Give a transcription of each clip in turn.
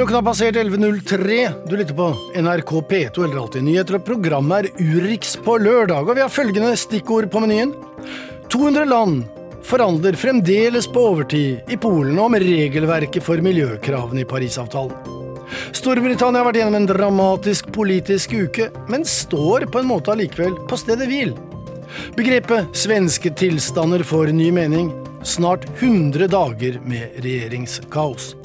Klokken har passert 11.03. Du lytter på NRK P2 eller Alltid nyheter, og programmet er Urix på lørdag. Og vi har følgende stikkord på menyen. 200 land forhandler fremdeles på overtid i Polen om regelverket for miljøkravene i Parisavtalen. Storbritannia har vært gjennom en dramatisk politisk uke, men står på en måte allikevel på stedet hvil. Begrepet 'svenske tilstander' får ny mening. Snart 100 dager med regjeringskaos.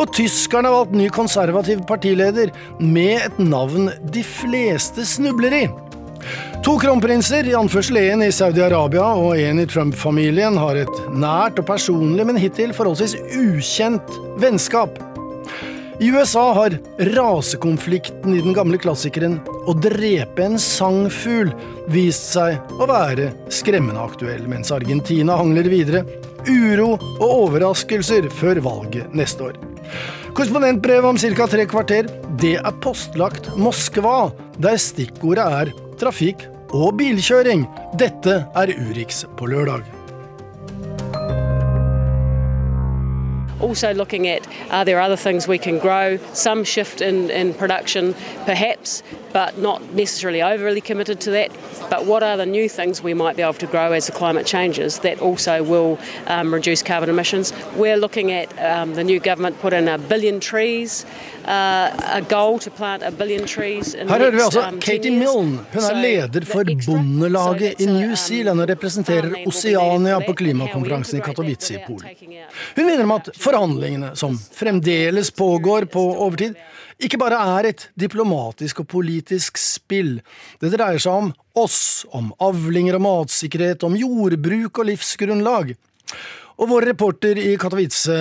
Og tyskerne har valgt ny konservativ partileder med et navn de fleste snubler i. To kronprinser, i anførsel en i Saudi-Arabia og en i Trump-familien, har et nært og personlig, men hittil forholdsvis ukjent vennskap. I USA har rasekonflikten i den gamle klassikeren 'Å drepe en sangfugl' vist seg å være skremmende aktuell, mens Argentina hangler videre. Uro og overraskelser før valget neste år. Korrespondentbrevet om ca. tre kvarter. Det er postlagt Moskva, der stikkordet er trafikk og bilkjøring. Dette er Urix på lørdag. Also looking at are there other things we can grow, some shift in, in production perhaps, but not necessarily overly committed to that. But what are the new things we might be able to grow as the climate changes that also will um, reduce carbon emissions? We're looking at um, the new government put in a billion trees, uh, a goal to plant a billion trees. In Her hører vi altså um, 10 Katie. Milne. Hun So er leder for Bondelaget i New um, Zealand og representerer farmland will be Oceania på for that, and how we klimakonferansen i Katowice i Polen. Hun minner om at forhandlingene, som fremdeles pågår på overtid, ikke bare er et diplomatisk og politisk spill. Det dreier seg om oss, om avlinger og matsikkerhet, om jordbruk og livsgrunnlag. Og vår reporter i Katowice,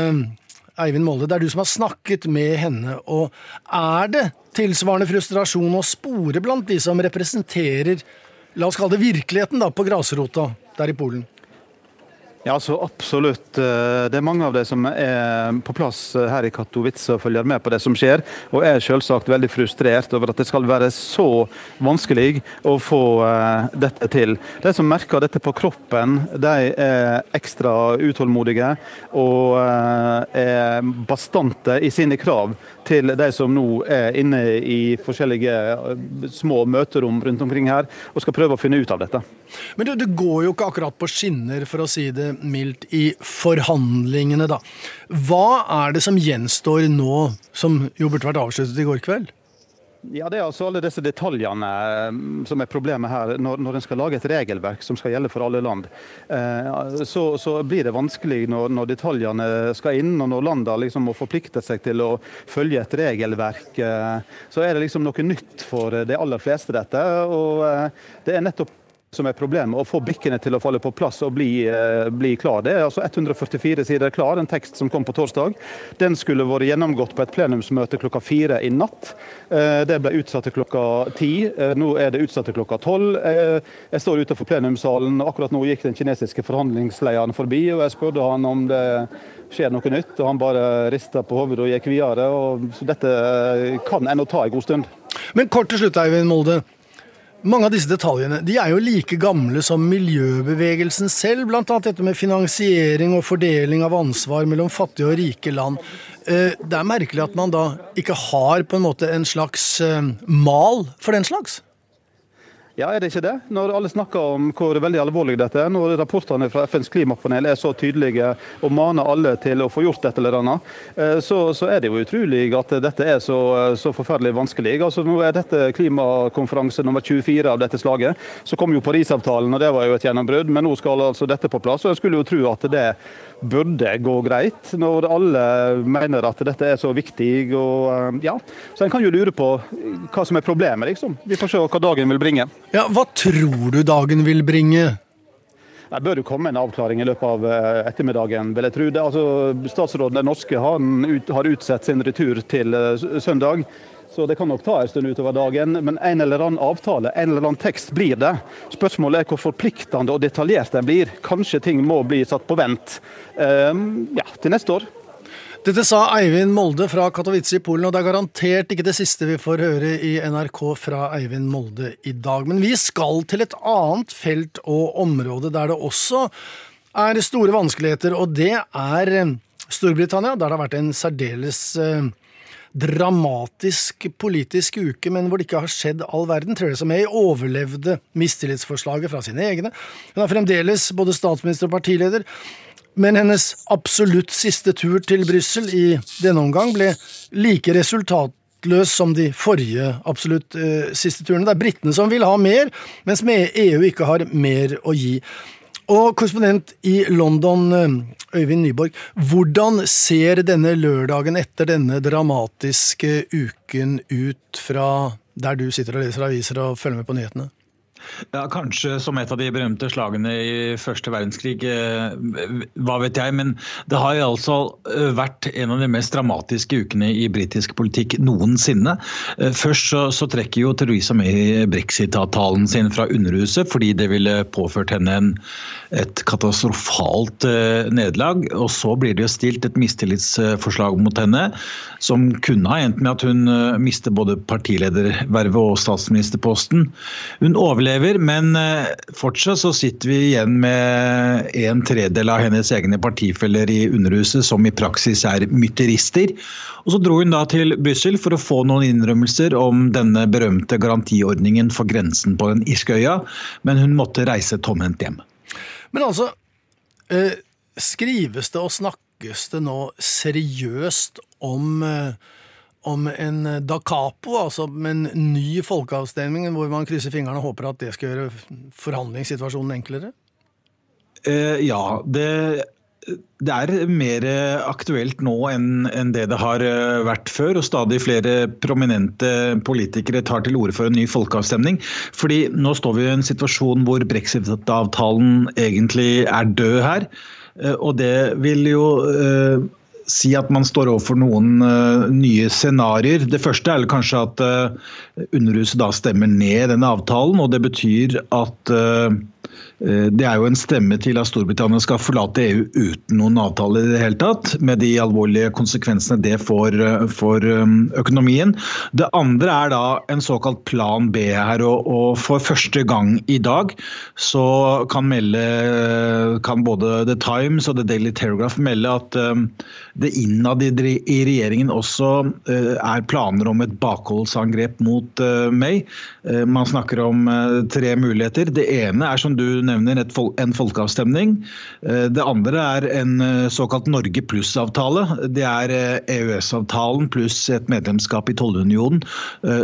Eivind Molde, det er du som har snakket med henne. Og er det tilsvarende frustrasjon å spore blant de som representerer, la oss kalle det virkeligheten da, på grasrota der i Polen? Ja, så absolutt. Eh, Det er mange av de som er på plass eh, her i Katowice og følger med på det som skjer. Og er selvsagt veldig frustrert over at det skal være så vanskelig å få eh, dette til. De som merker dette på kroppen, de er ekstra utålmodige og er bastante i sine krav til de som nå er inne i forskjellige små møterom rundt omkring her og skal prøve å finne ut av dette. Men du, det går jo ikke akkurat på skinner, for å si det mildt, i forhandlingene, da. Hva er det som gjenstår nå, som jo burde vært avsluttet i går kveld? Ja, Det er altså alle disse detaljene eh, som er problemet her. Når, når en skal lage et regelverk som skal gjelde for alle land, eh, så, så blir det vanskelig når, når detaljene skal inn, og når landene liksom må forplikte seg til å følge et regelverk. eh, Så er det liksom noe nytt for de aller fleste, dette. og det er nettopp som er problemet, å få brikkene til å falle på plass og bli, eh, bli klar. Det er altså 144 sider klar, en tekst som kom på torsdag. Den skulle vært gjennomgått på et plenumsmøte klokka fire i natt. Eh, Det ble utsatt til klokka ti. Eh, Nå er det utsatt til klokka tolv. Eh, Jeg står utenfor plenumssalen, og akkurat nå gikk den kinesiske forhandlingslederen forbi, og jeg spurte han om det skjer noe nytt, og han bare rista på hodet og gikk videre. og så Dette kan ennå ta en god stund. Men kort til slutt, Eivind Molde. Mange av disse detaljene de er jo like gamle som miljøbevegelsen selv, bl.a. dette med finansiering og fordeling av ansvar mellom fattige og rike land. Eh, Det er merkelig at man da ikke har på en måte en slags eh, mal for den slags. Ja, er det ikke det? Når alle snakker om hvor veldig alvorlig dette er, når rapportene fra FNs klimapanel er så tydelige og maner alle til å få gjort et eller annet, eh, så, så er det jo utrolig at dette er så, så forferdelig vanskelig. Altså, nå er dette klimakonferanse nummer 24 av dette slaget. Så kom jo Parisavtalen, og det var jo et gjennombrudd. Men nå skal altså dette på plass. og Jeg skulle jo tro at det burde gå greit, når alle mener at dette er så viktig. og eh, ja, Så en kan jo lure på hva som er problemet, liksom. Vi får se hva dagen vil bringe. Ja, Hva tror du dagen vil bringe? Det bør jo komme en avklaring i løpet av eh, ettermiddagen, vil jeg tro. Det, altså, statsråden den norske han ut, har utsatt sin retur til eh, søndag. Så det kan nok ta en stund utover dagen, men en eller annen avtale, en eller annen tekst blir det. Spørsmålet er hvor forpliktende og detaljert den blir. Kanskje ting må bli satt på vent eh, ja, til neste år. Dette sa Eivind Molde fra Katowice i Polen, og det er garantert ikke det siste vi får høre i NRK fra Eivind Molde i dag. Men vi skal til et annet felt og område der det også er store vanskeligheter, og det er Storbritannia, der det har vært en særdeles eh, dramatisk politisk uke, men hvor det ikke har skjedd all verden. Theresa May overlevde mistillitsforslaget fra sine egne. Hun er fremdeles både statsminister og partileder. Men hennes absolutt siste tur til Brussel i denne omgang ble like resultatløs som de forrige absolutt uh, siste turene. Det er britene som vil ha mer, mens EU ikke har mer å gi. Og korrespondent i London, eh, Øyvind Nyborg, hvordan ser denne lørdagen etter denne dramatiske uken ut fra der du sitter og leser aviser og følger med på nyhetene? Ja, Kanskje som et av de berømte slagene i første verdenskrig. Eh, hva vet jeg. Men det har jo altså eh, vært en av de mest dramatiske ukene i britisk politikk noensinne. Eh, først så, så trekker jo Theresa May brexit-avtalen sin fra Underhuset fordi det ville påført henne en, et katastrofalt nederlag. Og så blir det jo stilt et mistillitsforslag mot henne som kunne ha endt med at hun mister både partiledervervet og statsministerposten. Hun overlever overlever, men eh, fortsatt så sitter vi igjen med en tredel av hennes egne partifeller i Underhuset som i praksis er mytterister. Og så dro hun da til Brussel for å få noen innrømmelser om denne berømte garantiordningen for grensen på den irske øya, men hun måtte reise tomhendt hjem. Men altså, eh, skrives det og snakkes det nå seriøst om eh, om en eh, da capo, altså med en ny folkeavstemning, hvor man krysser fingrene og håper at det skal gjøre forhandlingssituasjonen enklere? Eh, ja, det, det, er mer aktuelt nå enn, enn det det har eh, vært før. Og stadig flere prominente politikere tar til orde for en ny folkeavstemning. Fordi nå står vi i en situasjon hvor brexit-avtalen egentlig er død her. Eh, og det vil jo si at man står overfor noen uh, nye scenarioer. Det første er kanskje at uh, Underhuset da stemmer ned denne avtalen. og Det betyr at uh, det er jo en stemme til at Storbritannia skal forlate EU uten noen avtale i det hele tatt, med de alvorlige konsekvensene det får eh, for um, økonomien. Det andre er da en såkalt plan B her, og for første gang i dag så kan, melde, kan både The Times og The Daily Telegraph melde at det innad i regjeringen også eh, er planer om et bakholdsangrep mot May. Man snakker om tre muligheter. Det ene er som du nevnte nevner en folkeavstemning. Eh, det andre er en eh, såkalt Norge pluss-avtale. Det er EØS-avtalen eh, e pluss et medlemskap i tollunionen,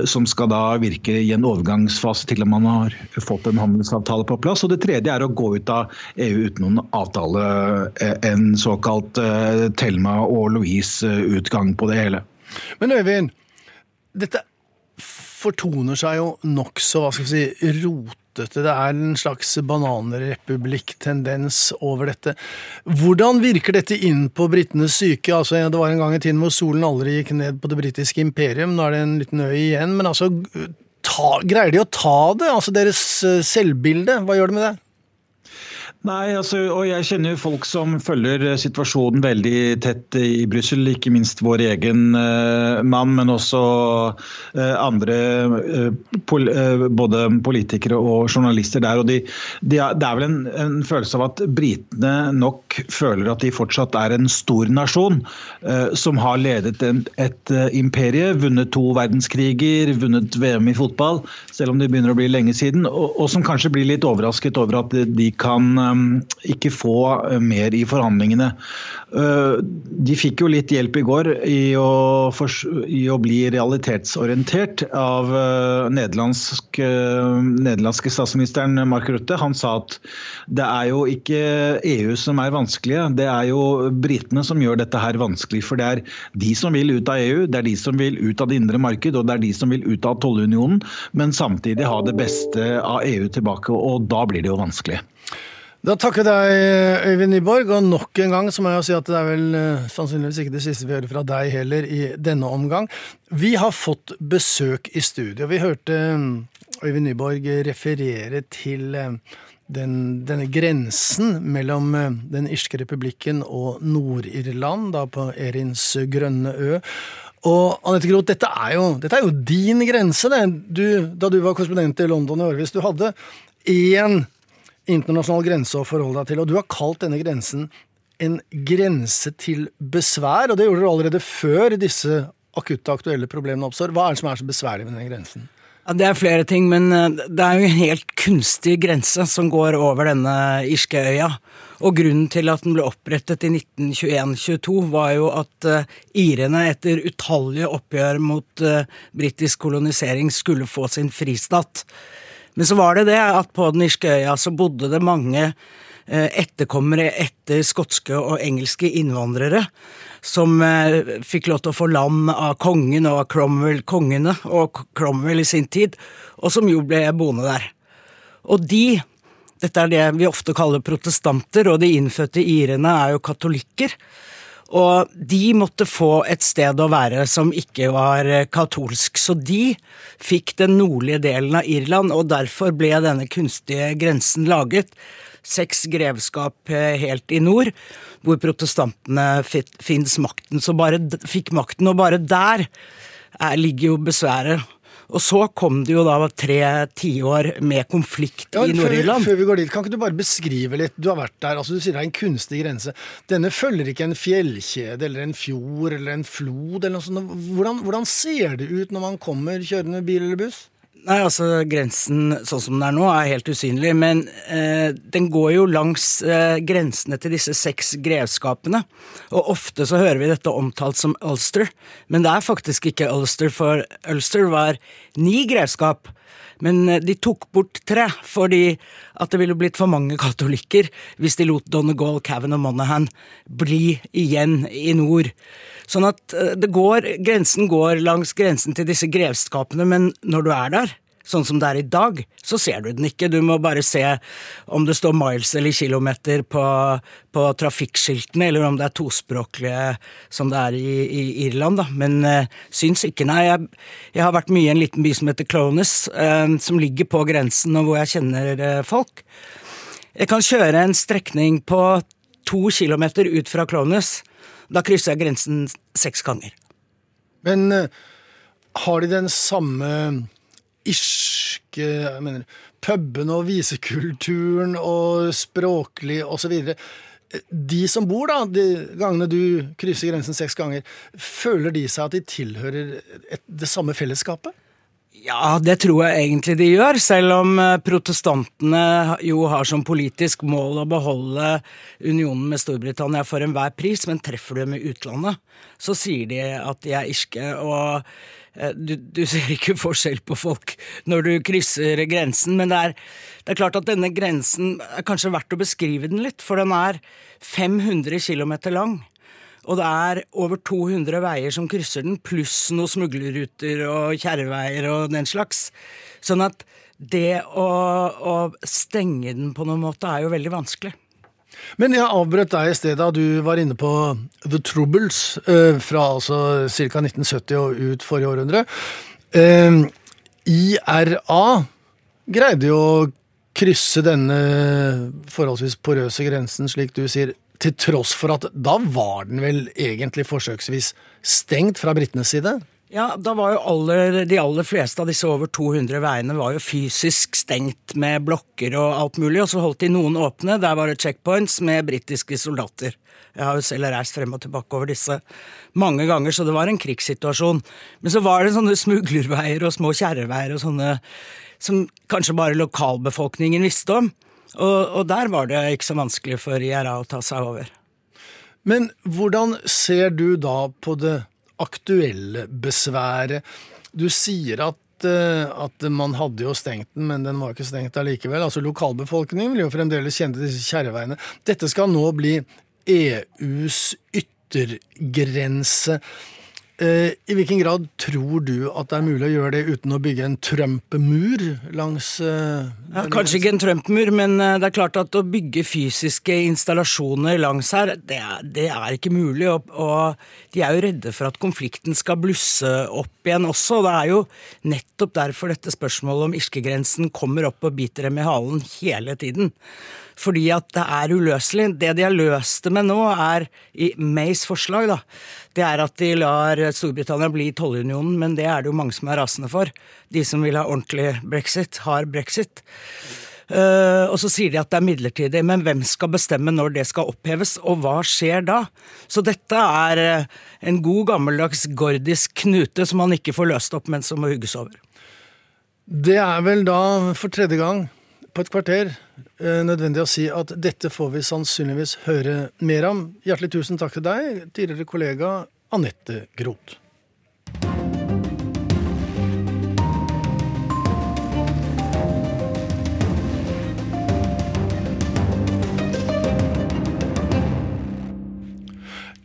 som skal da virke i en overgangsfase til man har fått en handelsavtale på plass. Og det tredje er å gå ut av EU uten noen avtale, en såkalt Thelma og Louise-utgang på det hele. Men Øyvind, dette fortoner seg jo nokså si, rotete. Det er en slags bananrepublikk-tendens over dette. Hvordan virker dette inn på britenes syke? Altså, det var en gang i tiden hvor solen aldri gikk ned på det britiske imperium. Nå er det en liten øy igjen. Men altså, ta, greier de å ta det? Altså deres eh, selvbilde, hva gjør det med det? Nei, altså, og jeg kjenner jo folk som følger eh, situasjonen veldig tett i Brussel. Ikke minst vår egen uh, mann, men også uh, andre uh, pol både politikere og journalister der. og de, de er, Det er vel en, en, følelse av at britene nok føler at de fortsatt er en stor nasjon som har ledet en, et imperie, vunnet to verdenskriger, vunnet VM i fotball, selv om det begynner å bli lenge siden, og, og som kanskje blir litt overrasket over at de kan ikke få uh, mer i forhandlingene. Uh, de fikk jo litt hjelp i går i å, i å bli realitetsorientert av uh, nederlandsk, nederlandske statsministeren Mark Rutte. Han sa at det er jo ikke EU som er vanskelige, det er jo britene som gjør dette her vanskelig. For det er de som vil ut av EU, det er de som vil ut av det indre marked og det er de som vil ut av tollunionen, men samtidig ha det beste av EU tilbake. Og da blir det jo vanskelig. Da takker vi deg, Øyvind Nyborg, og nok en gang så må jeg si at det er vel uh, sannsynligvis ikke det siste vi hører fra deg heller i denne omgang. Vi har fått besøk i studio. Vi hørte um, Øyvind Nyborg referere til uh, den, denne grensen mellom uh, den irske republikken og Nord-Irland, da på Erins grønne ø. Og Anette Groth, dette, dette, er jo din grense, det. Du, da du var korrespondent i London i årevis. Du hadde én internasjonal grense å forholde deg til, og du har kalt denne grensen en grense til besvær, og det gjorde du allerede før disse akutte, aktuelle problemene oppstår. Hva er det som er så besværlig med den grensen? Ja, det er flere ting, men eh, det er jo en helt kunstig grense som går over denne irske øya. Og grunnen til at den ble opprettet i 1921-22, var jo at uh, irene etter utallige oppgjør mot uh, britisk kolonisering skulle få sin fristat. Men så var det det at på den irske øya så bodde det mange uh, etterkommere etter skotske og engelske innvandrere som eh, fikk lov til å få land av kongen og Cromwell-kongene og Cromwell i sin tid, og som jo ble boende der. Og de, dette er det vi ofte kaller protestanter, og de innfødte irene er jo katolikker. Og de måtte få et sted å være som ikke var eh, katolsk, så de fikk den nordlige delen av Irland, og derfor ble denne kunstige grensen laget. Seks grevskap eh, helt i nord, hvor protestantene fins makten. Så bare fikk makten, og bare der er, ligger jo besværet. Og så kom det jo da tre tiår med konflikt ja, i Nord-Irland. Før, før, vi går dit, kan ikke du bare beskrive litt? Du har vært der, altså du sier det er en kunstig grense. Denne følger ikke en fjellkjede eller en fjord eller en flod eller noe sånt. Hvordan, hvordan ser det ut når man kommer kjørende bil eller buss? Nei, altså Grensen sånn som den er nå, er helt usynlig. Men eh, den går jo langs eh, grensene til disse seks grevskapene. Og ofte så hører vi dette omtalt som Ulster, men det er faktisk ikke Ulster, for Ulster var ni grevskap. Men eh, de tok bort tre, fordi at det ville blitt for mange katolikker hvis de lot Donegal, Cavan og Monaghan bli igjen i nord. Sånn at eh, det går, grensen går langs grensen til disse grevskapene, men når du er der, sånn som det er i dag, så ser du den ikke. Du må bare se om det står miles eller kilometer på, på trafikkskiltene, eller om det er tospråklige som det er i, i Irland, da. Men uh, syns ikke, nei. Jeg, jeg, har vært mye i en liten by som heter Clones, uh, som ligger på grensen, og hvor jeg kjenner uh, folk. Jeg kan kjøre en strekning på to kilometer ut fra Clones da krysser jeg grensen seks ganger. Men uh, har de den samme irske jeg mener, puben og visekulturen og språklig osv.? De som bor, da, de gangene du krysser grensen seks ganger, føler de seg at de tilhører et, det samme fellesskapet? Ja, det tror jeg egentlig de gjør, selv om eh, protestantene jo har som politisk mål å beholde unionen med Storbritannia for enhver pris, men treffer du dem i utlandet, så sier de at de er irske. og eh, du, du, ser ikke forskjell på folk når du krysser grensen, men det er, det er, klart at denne grensen er kanskje verdt å beskrive den litt, for den er 500 km lang. Og det er over 200 veier som krysser den, pluss noen smuglerruter og kjerreveier og den slags. Sånn at det å, å, stenge den på noen måte er jo veldig vanskelig. Men jeg avbrøt deg i sted da du var inne på The Troubles eh, fra altså ca. 1970 og ut forrige århundre. Eh, IRA greide jo å krysse denne forholdsvis porøse grensen, slik du sier, til tross for at da var den vel egentlig forsøksvis stengt fra britenes side? Ja, da var jo aller, De aller fleste av disse over 200 veiene var jo fysisk stengt med blokker og alt mulig, og så holdt de noen åpne. Der var det checkpoints med britiske soldater. Jeg har jo selv reist frem og tilbake over disse mange ganger, så det var en krigssituasjon. Men så var det sånne smuglerveier og små kjerreveier og sånne som kanskje bare lokalbefolkningen visste om. Og, og, der var det ikke så vanskelig for IRA å ta seg over. Men hvordan ser du da på det aktuelle besværet? Du sier at, eh, at man hadde jo stengt den, men den var ikke stengt allikevel. Altså Lokalbefolkningen vil jo fremdeles kjenne disse kjerreveiene. Dette skal nå bli EUs yttergrense. Eh, I hvilken grad tror du at det er mulig å gjøre det uten å bygge en Trump-mur langs uh, ja, Kanskje ikke en Trump-mur, men eh, det er klart at å bygge fysiske installasjoner langs her, det er, det er ikke mulig. Og, og, de er jo redde for at konflikten skal blusse opp igjen også. Det er jo nettopp derfor dette spørsmålet om irskegrensen kommer opp og biter dem i halen hele tiden fordi at det er uløselig. Det de har løst det med nå, er i Mays forslag, da. Det er at de lar Storbritannia bli tollunionen, men det er det jo mange som er rasende for. De som vil ha ordentlig brexit, har brexit. Uh, og så sier de at det er midlertidig, men hvem skal bestemme når det skal oppheves, og hva skjer da? Så dette er uh, en god gammeldags gordisk knute som man ikke får løst opp, men som må hugges over. Det er vel da for tredje gang på et kvarter nødvendig å si at dette får vi sannsynligvis høre mer om. Hjertelig tusen takk til deg, tidligere kollega Anette Groth.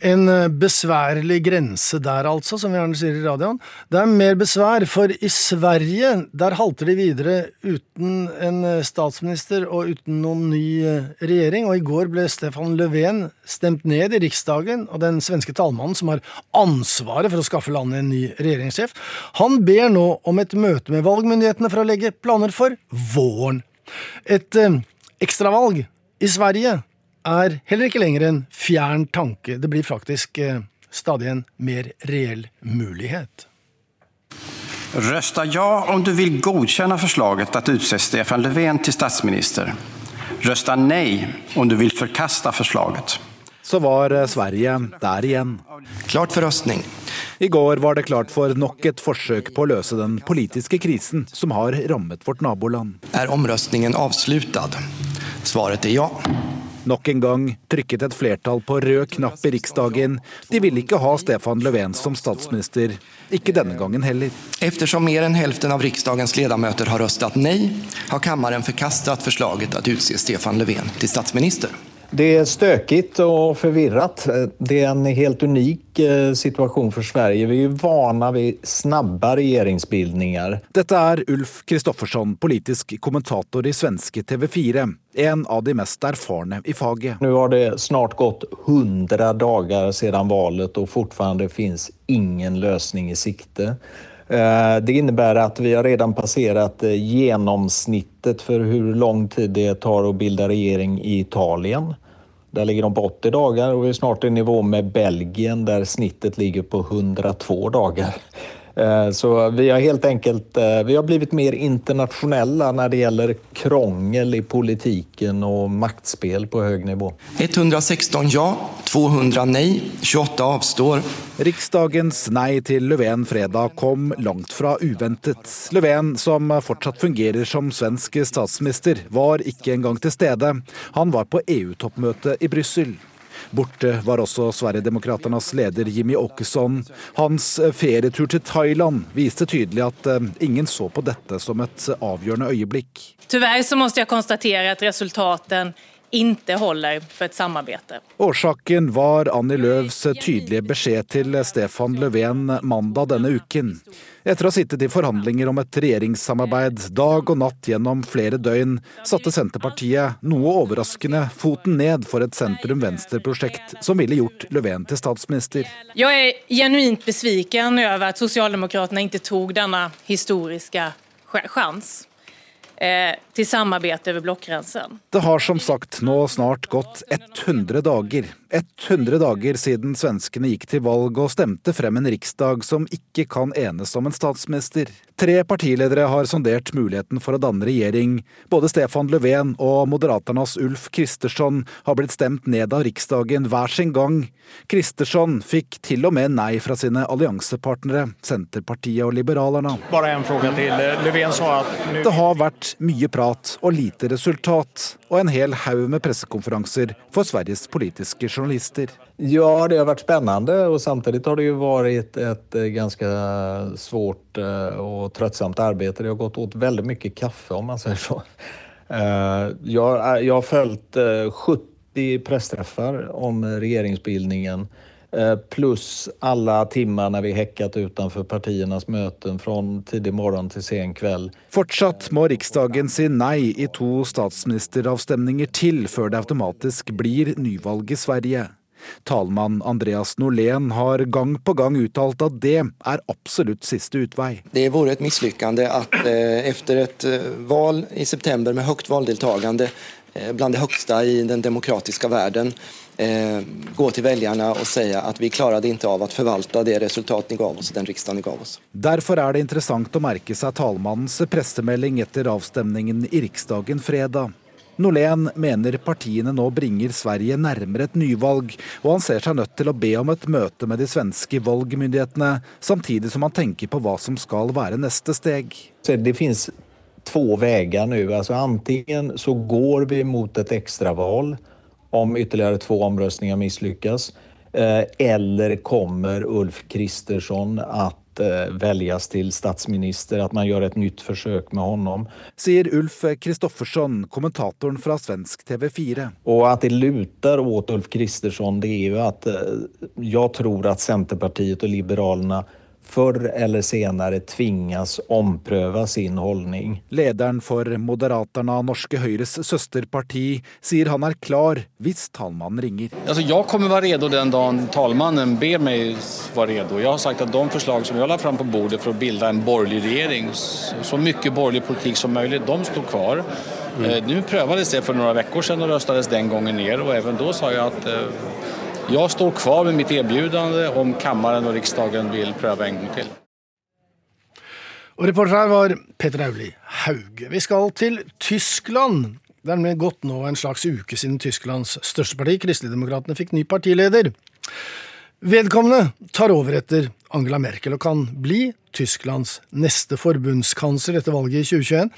En eh, besværlig grense der, altså, som vi gjerne sier i radioen. Det er mer besvær, for i Sverige der halter de videre uten en eh, statsminister og uten noen ny eh, regjering. Og i går ble Stefan Löfven stemt ned i Riksdagen og den svenske talmannen som har ansvaret for å skaffe landet en ny regjeringssjef. Han ber nå om et møte med valgmyndighetene for å legge planer for våren. Et ekstravalg i Sverige er heller ikke lenger en fjern tanke. Det blir faktisk eh, stadig en mer reell mulighet. Rösta ja om du vil godkjenne forslaget att utse Stefan Löfven til statsminister. Rösta nei om du vil förkasta forslaget. Så var eh, Sverige der igjen. Klart for røstning. I går var det klart for nok et forsøk på å løse den politiske krisen som har rammet vårt naboland. Er omrøstningen avsluttet? Svaret er ja. Nok en gang trykket et flertall på rød knapp i Riksdagen. De ville ikke ha Stefan Löfven som statsminister. Ikke denne gangen heller. Eftersom mer enn helften av Riksdagens ledamøter har røstet nei, har kammeren forkastet forslaget å utse Stefan Löfven til statsminister. Det er støkig og forvirret. Det er en helt unik eh, situasjon for Sverige. Vi er vana ved snabba regjeringsbildninger. Dette er Ulf Kristoffersson, politisk kommentator i svenske TV4. En av de mest erfarne i faget. Nå har det snart gått 100 dager siden valget, og fortsatt finnes ingen løsning i sikte. Eh, det innebærer at vi har redan passerat eh, gjennomsnittet for hvor lang tid det tar å bilde regjering i Italien. Der ligger de på 80 dager og vi er snart i nivå med Belgien der snittet ligger på 102 dager. Eh, så vi har helt enkelt eh, vi har blivit mer internasjonale når det gjelder krongel i politikken og maktspel på høy nivå. 116 ja, 200 nei, 28 avstår. Riksdagens nei til Löfven fredag kom langt fra uventet. Löfven, som fortsatt fungerer som svensk statsminister, var ikke engang til stede. Han var på EU-toppmøte i Brussel. Borte var også Sverigedemokraternas leder Jimmy Åkesson. Hans ferietur til Thailand viste tydelig at eh, ingen så på dette som et avgjørende øyeblikk. Dessverre så måtte jeg konstatere at resultaten ikke holder for et samarbeid. Årsaken var Annie Løvs tydelige beskjed til Stefan Löfven mandag denne uken. Etter å ha sittet i forhandlinger om et regjeringssamarbeid dag og natt gjennom flere døgn, satte Senterpartiet, noe overraskende, foten ned for et sentrum-venstre-prosjekt som ville gjort Löfven til statsminister. Jeg er genuint besviken over at Socialdemokraterna ikke tok denne historiske sjansen. Eh, til samarbeid over blokkgrensen. Det har som sagt nå snart gått 100 dager. 100 dager siden svenskene gikk til valg og stemte frem en riksdag som ikke kan enes om en statsminister. Tre partiledere har sondert muligheten for å danne regjering. Både Stefan Löfven og Moderaternas Ulf Kristersson har blitt stemt ned av Riksdagen hver sin gang. Kristersson fikk til og med nei fra sine alliansepartnere, Senterpartiet og Liberalerna. Bare en spørsmål til. Löfven sa at Det har vært mye prat og lite resultat, og en hel haug med pressekonferanser for Sveriges politiske journalister. Ja, det har vært spennende, og samtidig har det jo vært et ganske svårt eh, og trøttsomt arbeid. Det har gått åt veldig mye kaffe, om man sier så. Eh, jeg har fulgt 70 eh, presstreffer om regjeringsbildningen Eh, pluss alle timene vi hekket utenfor partienes møter fra tidlig morgen til sen kveld. Fortsatt må Riksdagen si nei i to statsministeravstemninger til før det automatisk blir nyvalg i Sverige. Talmann Andreas Norlén har gang på gang uttalt at det er absolutt siste utvei. Det har vært et mislykkende at eh, etter et eh, valg i september med høyt valgdeltakende eh, bland det høyeste i den demokratiske verden, eh, gå til velgerne og si at vi klarte ikke av å forvalte det resultatet de ga oss, den riksdagen de gav oss. Derfor er det interessant å merke seg talmannens pressemelding etter avstemningen i Riksdagen fredag. Norlén mener partiene nå bringer Sverige nærmere et nyvalg, og han ser seg nødt til å be om et møte med de svenske valgmyndighetene, samtidig som han tenker på hva som skal være neste steg. Det finnes to veier nå. Altså, antingen så går vi mot et ekstravalg om ytterligere to omrøstninger mislykkes, eh, eller kommer Ulf Kristersson at Eh, velges til statsminister, at man gjør et nytt forsøk med honom. Sier Ulf Kristoffersson, kommentatoren fra svensk TV 4. Og at det luter åt Ulf Kristersson, det er jo at eh, jeg tror at Senterpartiet og Liberalerna før eller senere tvinges omprøve sin holdning. Lederen for Moderaterna, Norske Høyres søsterparti, sier han er klar hvis talmannen ringer. Altså, jeg kommer være redo den dagen talmannen ber meg være redo. Jeg har sagt at de forslag som jeg la fram på bordet for å bilde en borgerlig regjering, så mye borgerlig politikk som mulig, de står kvar. Mm. Eh, Nå prøvdes det for noen uker siden og røstes den gangen ned. og Even da sa jeg at eh, jeg står kvar med mitt erbjudande om kammaren og riksdagen vil prøve en gang til. Og Reporter her var Peter Auli Hauge. Vi skal til Tyskland. Det er nemlig gått nå en slags uke siden Tysklands største parti, Kristeligdemokratene, fikk ny partileder. Vedkommende tar over etter Angela Merkel og kan bli Tysklands neste forbundskansler etter valget i 2021.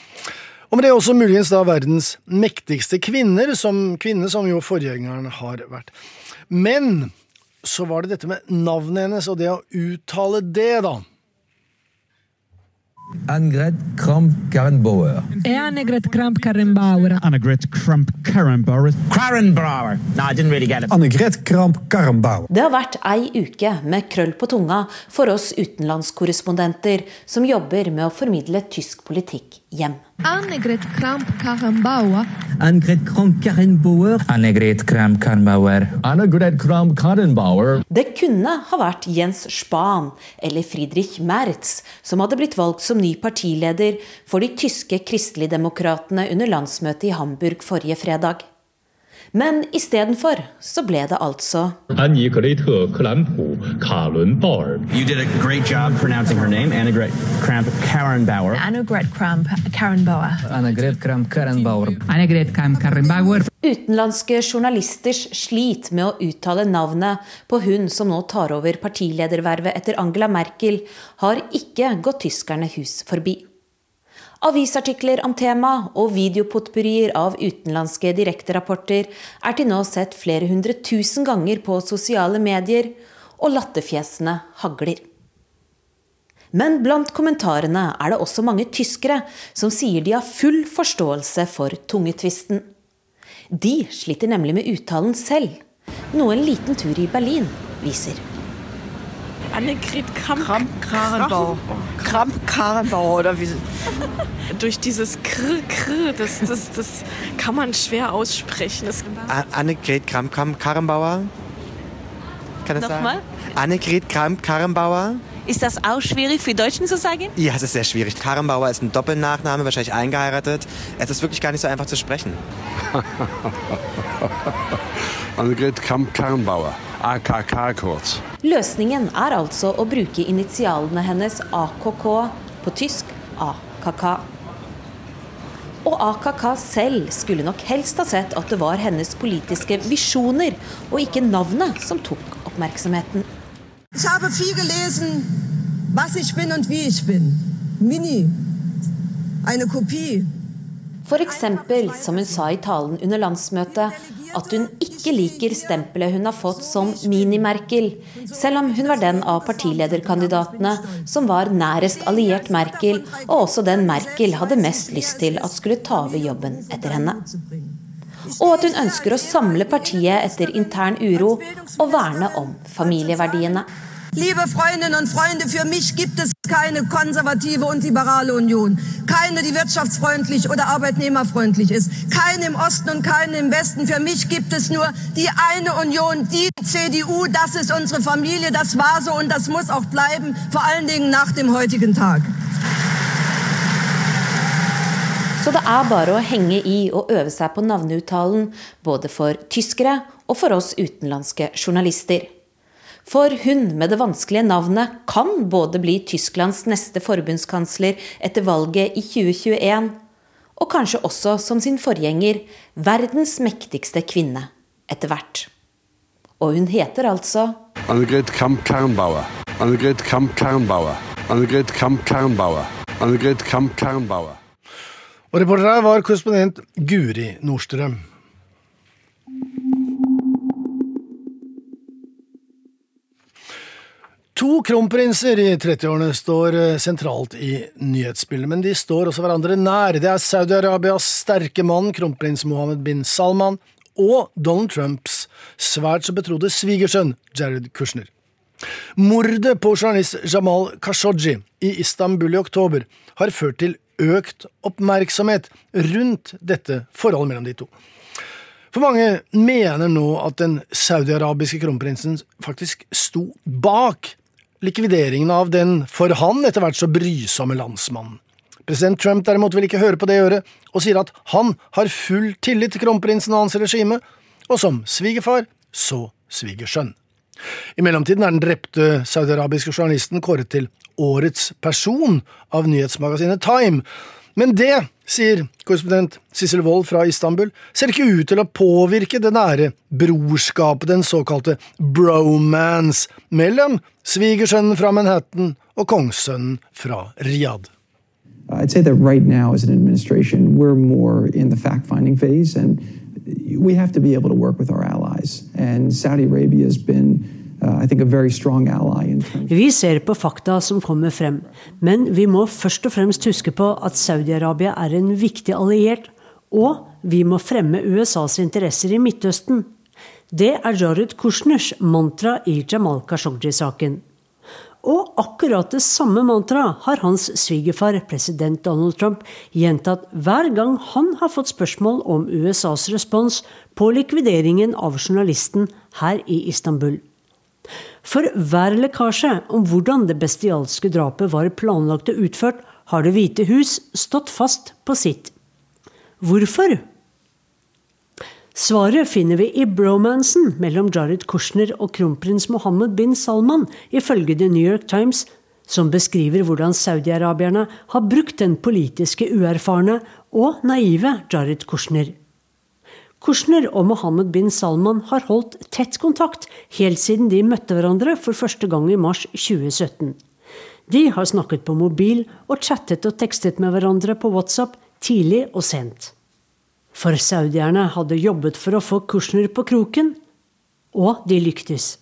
Og med det også muligens da verdens mektigste kvinner, som, kvinne som jo forgjengeren har vært. Men så var det dette med navnet hennes og det å uttale det, da. Annegret Kramp-Karrenbauer. Annegret Kramp-Karrenbauer. Annegret Kramp-Karrenbauer. Karrenbauer. No, I didn't really get it. Annegret Kramp-Karrenbauer. Det har vært ei uke med krøll på tunga for oss utenlandskorrespondenter som jobber med å formidle tysk politikk hjem. Annegret Kramp-Karrenbauer. Annegret Kramp-Karrenbauer. Annegret Kramp-Karrenbauer. Annegret Kramp-Karrenbauer. Det kunne ha vært Jens Spahn eller Friedrich Merz som hadde blitt valgt som ny partileder for de tyske kristeligdemokratene under landsmøtet i Hamburg forrige fredag. Men istedenfor så ble det altså Annegret Kramp-Karrenbauer. You did a great job pronouncing her name, Annegret Kramp-Karrenbauer. Annegret Kramp-Karrenbauer. Annegret Kramp-Karrenbauer. Annegret Kramp-Karrenbauer. Utenlandske journalisters slit med å uttale navnet på hun som nå tar over partiledervervet etter Angela Merkel, har ikke gått tyskerne hus forbi. Avisartikler om tema og videopotpurrier av utenlandske direkterapporter er til nå sett flere hundre tusen ganger på sosiale medier, og latterfjesene hagler. Men blant kommentarene er det også mange tyskere som sier de har full forståelse for tungetvisten. De sliter nemlig med uttalen selv, noe en liten tur i Berlin viser. Annegret Kramp-Karrenbauer. Kramp-Karrenbauer oder wie. Durch dieses Kr, Kr, das, das, das kann man schwer aussprechen. Das Annegret Kramp-Karrenbauer? Kann das Nochmal? sagen? Annegret Kramp-Karrenbauer? Ist das auch schwierig für Deutschen zu sagen? Ja, es ist sehr schwierig. Karrenbauer ist ein Doppelnachname, wahrscheinlich eingeheiratet. Es ist wirklich gar nicht so einfach zu sprechen. Annegret Kramp-Karrenbauer. AKK kort. Løsningen er altså å bruke initialene hennes AKK, på tysk AKK. Og AKK selv skulle nok helst ha sett at det var hennes politiske visjoner, og ikke navnet, som tok oppmerksomheten. Jeg har viel gelesen, was ich bin und wie ich bin. Mini. En Kopie. Eksempel, som hun sa i talen under landsmøtet, at hun ikke liker stempelet hun har fått som Mini-Merkel, selv om hun var den av partilederkandidatene som var nærest alliert Merkel, og også den Merkel hadde mest lyst til at skulle ta over jobben etter henne. Og at hun ønsker å samle partiet etter intern uro og verne om familieverdiene. Liebe Freundinnen und Freunde, für mich gibt es keine konservative und liberale Union. Keine, die wirtschaftsfreundlich oder arbeitnehmerfreundlich ist. Keine im Osten und keine im Westen. Für mich gibt es nur die eine Union, die CDU. Das ist unsere Familie. Das war so und das muss auch bleiben. Vor allen Dingen nach dem heutigen Tag. Så det er bare å henge i og øve seg på navneuttalen, både for tyskere og for oss utenlandske journalister. For hun med det vanskelige navnet kan både bli Tysklands neste forbundskansler etter valget i 2021, og kanskje også som sin forgjenger verdens mektigste kvinne etter hvert. Og hun heter altså Annegret Kramp-Karrenbauer. Annegret Kramp-Karrenbauer. Annegret Kramp-Karrenbauer. Annegret Kramp-Karrenbauer. Og reporter her var korrespondent Guri Nordstrøm. To kronprinser i 30-årene står eh, sentralt i nyhetsbildet, men de står også hverandre nær. Det er Saudi-Arabias sterke mann, kronprins Mohammed bin Salman, og Donald Trumps svært så betrodde svigersønn, Jared Kushner. Mordet på journalist Jamal Khashoggi i Istanbul i oktober har ført til økt oppmerksomhet rundt dette forholdet mellom de to. For mange mener nå at den saudiarabiske kronprinsen faktisk sto bak likvideringen av den for han etter hvert så brysomme landsmannen. President Trump derimot vil ikke høre på det øret, og sier at han har full tillit til kronprinsen og hans regime, og som svigerfar så svigersønn. I mellomtiden er den drepte saudiarabiske journalisten kåret til årets person av nyhetsmagasinet Time, men det, sier korrespondent Sissel Wold fra Istanbul, ser ikke ut til å påvirke det nære brorskapet, den såkalte bromance, mellom svigersønnen fra Manhattan og kongssønnen fra Riyadh. I'd say that right now, as an administration, we're more in the fact finding phase, and we have to be able to work with our allies. And Saudi Arabia has been, uh, Vi ser på fakta som kommer frem, men vi må først og fremst huske på at Saudi-Arabia er en viktig alliert, og vi må fremme USAs interesser i Midtøsten. Det er Jared Kushners mantra i Jamal Khashoggi-saken. Og akkurat det samme mantraet har hans svigerfar, president Donald Trump, gjentatt hver gang han har fått spørsmål om USAs respons på likvideringen av journalisten her i Istanbul. For hver lekkasje om hvordan det bestialske drapet var planlagt og utført, har Det hvite hus stått fast på sitt. Hvorfor? Svaret finner vi i bromansen mellom Jared Kushner og kronprins Mohammed bin Salman, ifølge The New York Times, som beskriver hvordan saudi-arabierne har brukt den politiske uerfarne og naive Jared Kushner. Kushner og Mohammed bin Salman har holdt tett kontakt helt siden de møtte hverandre for første gang i mars 2017. De har snakket på mobil og chattet og tekstet med hverandre på WhatsApp tidlig og sent. For saudierne hadde jobbet for å få Kushner på kroken, og de lyktes.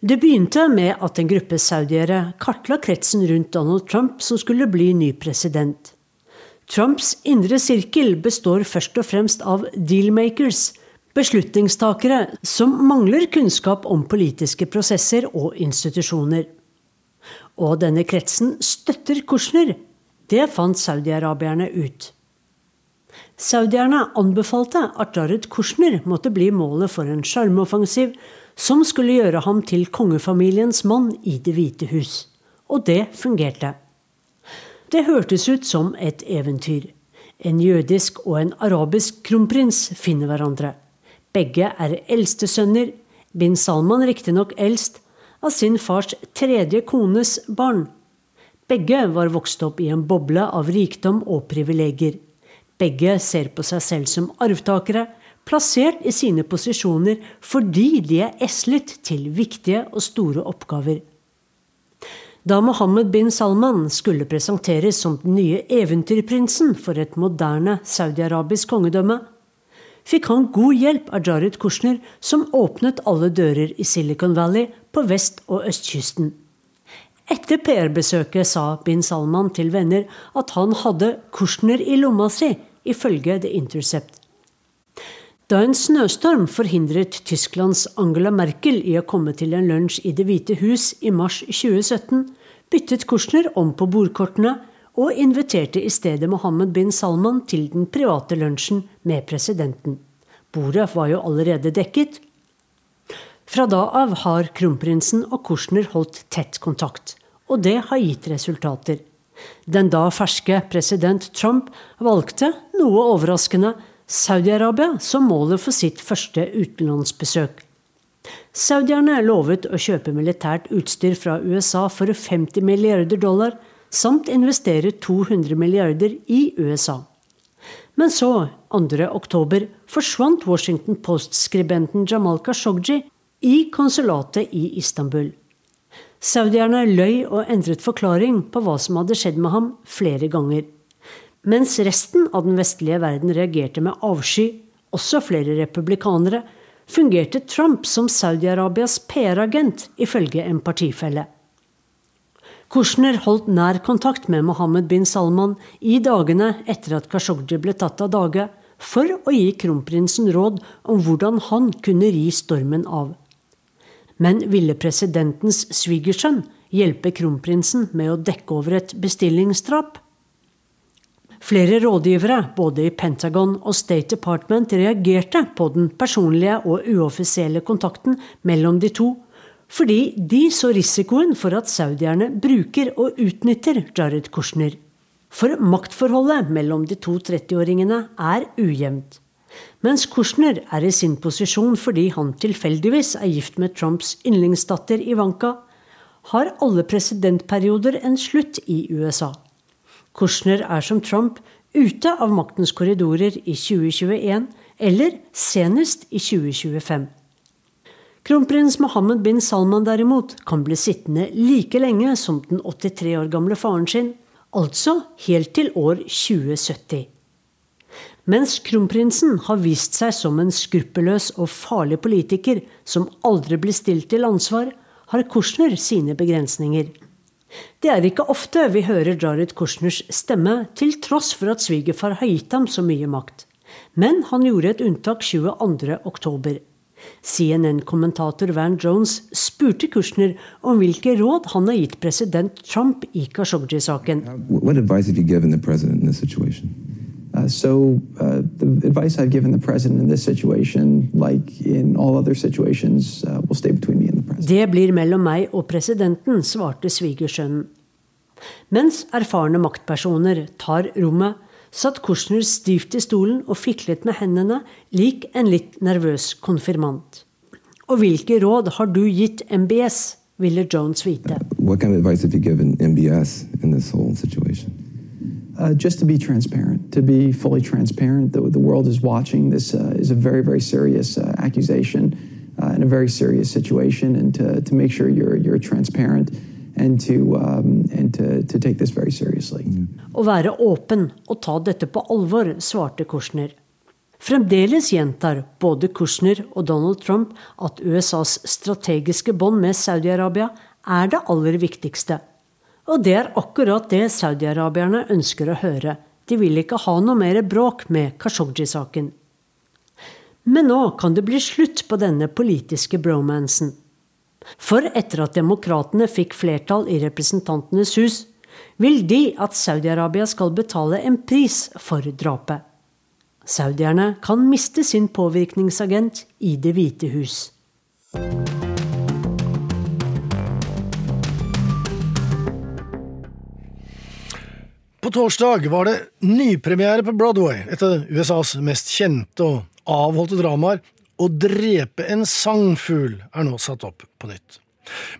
Det begynte med at en gruppe saudiere kartla kretsen rundt Donald Trump som skulle bli ny president. Trumps indre sirkel består først og fremst av dealmakers, beslutningstakere som mangler kunnskap om politiske prosesser og institusjoner. Og denne kretsen støtter Kushner. Det fant saudiarabierne ut. Saudierne anbefalte at Jared Kushner måtte bli målet for en sjarmoffensiv som skulle gjøre ham til kongefamiliens mann i Det hvite hus. Og det fungerte. Det hørtes ut som et eventyr. En jødisk og en arabisk kronprins finner hverandre. Begge er eldstesønner, bin Salman riktignok eldst, av sin fars tredje kones barn. Begge var vokst opp i en boble av rikdom og privilegier. Begge ser på seg selv som arvtakere, plassert i sine posisjoner fordi de er eslet til viktige og store oppgaver. Da Mohammed bin Salman skulle presenteres som den nye eventyrprinsen for et moderne saudi-arabisk kongedømme, fikk han god hjelp av Jared Kushner, som åpnet alle dører i Silicon Valley på vest- og østkysten. Etter PR-besøket sa bin Salman til venner at han hadde Kushner i lomma si, ifølge The Intercept. Da en snøstorm forhindret Tysklands Angela Merkel i å komme til en lunsj i Det hvite hus i mars 2017, byttet Kushner om på bordkortene og inviterte i stedet Mohammed bin Salman til den private lunsjen med presidenten. Bordet var jo allerede dekket. Fra da av har kronprinsen og Kushner holdt tett kontakt, og det har gitt resultater. Den da ferske president Trump valgte, noe overraskende, Saudi-Arabia som målet for sitt første utenlandsbesøk. Saudierne lovet å kjøpe militært utstyr fra USA for 50 milliarder dollar, samt investere 200 milliarder i USA. Men så, 2. oktober, forsvant Washington Post-skribenten Jamal Khashoggi i konsulatet i Istanbul. Saudierne løy og endret forklaring på hva som hadde skjedd med ham, flere ganger. Mens resten av den vestlige verden reagerte med avsky, også flere republikanere, fungerte Trump som Saudi-Arabias PR-agent, ifølge en partifelle. Kushner holdt nær kontakt med Mohammed bin Salman i dagene etter at Khashoggi ble tatt av dage, for å gi kronprinsen råd om hvordan han kunne ri stormen av. Men ville presidentens svigersønn hjelpe kronprinsen med å dekke over et bestillingsdrap? Flere rådgivere, både i Pentagon og State Department, reagerte på den personlige og uoffisielle kontakten mellom de to, fordi de så risikoen for at saudierne bruker og utnytter Jared Kushner. For maktforholdet mellom de to 30-åringene er ujevnt. Mens Kushner er i sin posisjon fordi han tilfeldigvis er gift med Trumps yndlingsdatter Ivanka, har alle presidentperioder en slutt i USA. Kushner er som Trump ute av maktens korridorer i 2021 eller senest i 2025. Kronprins Mohammed bin Salman derimot kan bli sittende like lenge som den 83 år gamle faren sin, altså helt til år 2070. Mens kronprinsen har vist seg som en skruppelløs og farlig politiker som aldri blir stilt til ansvar, har Kushner sine begrensninger. Det er ikke ofte vi hører Jared Kushners stemme, til tross for at svigerfar har gitt ham så mye makt. Men han gjorde et unntak 22.10. CNN-kommentator Van Jones spurte Kushner om hvilke råd han har gitt president Trump i Khashoggi-saken. Uh, so, uh, the advice I've given the president in this situation, like in all other situations, uh, will stay between me. Det blir mellom meg og presidenten, svarte svigersønnen. Mens erfarne maktpersoner tar rommet, satt Kushner stivt i stolen og fiklet med hendene, lik en litt nervøs konfirmant. Og hvilke råd har du gitt MBS, ville Jones vite. What kind of advice have you given MBS in this whole situation? Uh, just to be transparent, to be fully transparent. The, the world is watching. This uh, is a very, very serious uh, accusation uh, and a very serious situation, and to, to make sure you're, you're transparent and to, um, and to, to take this very seriously. Å være åpen og ta dette på alvor, svarte Kushner. Fremdeles gjentar både Kushner og Donald Trump at USAs strategiske bånd med Saudi-Arabia er det aller viktigste. Og det er akkurat det saudi-arabierne ønsker å høre. De vil ikke ha noe mer bråk med Khashoggi-saken. Men nå kan det bli slutt på denne politiske bromansen. For etter at demokratene fikk flertall i Representantenes hus, vil de at Saudi-Arabia skal betale en pris for drapet. Saudierne kan miste sin påvirkningsagent i Det hvite hus. På torsdag var det nypremiere på Broadway, et av USAs mest kjente og avholdte dramaer. Å drepe en sangfugl er nå satt opp på nytt.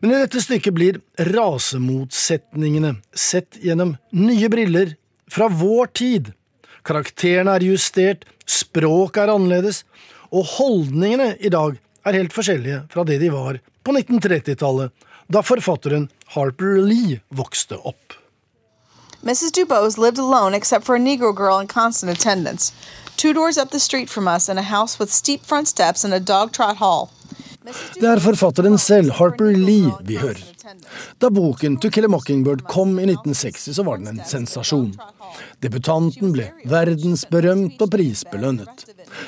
Men i dette stykket blir rasemotsetningene sett gjennom nye briller fra vår tid. Karakterene er justert, språket er annerledes, og holdningene i dag er helt forskjellige fra det de var på 1930-tallet, da forfatteren Harper Lee vokste opp. Mrs. Dubose lived alone except for a Negro girl in constant attendance. Two doors up the street from us in a house with steep front steps and a dog trot hall. Det er forfatteren selv, Harper Lee, vi hører. Da boken To Kill a Mockingbird kom i 1960, så var den en sensasjon. Debutanten ble verdensberømt og prisbelønnet.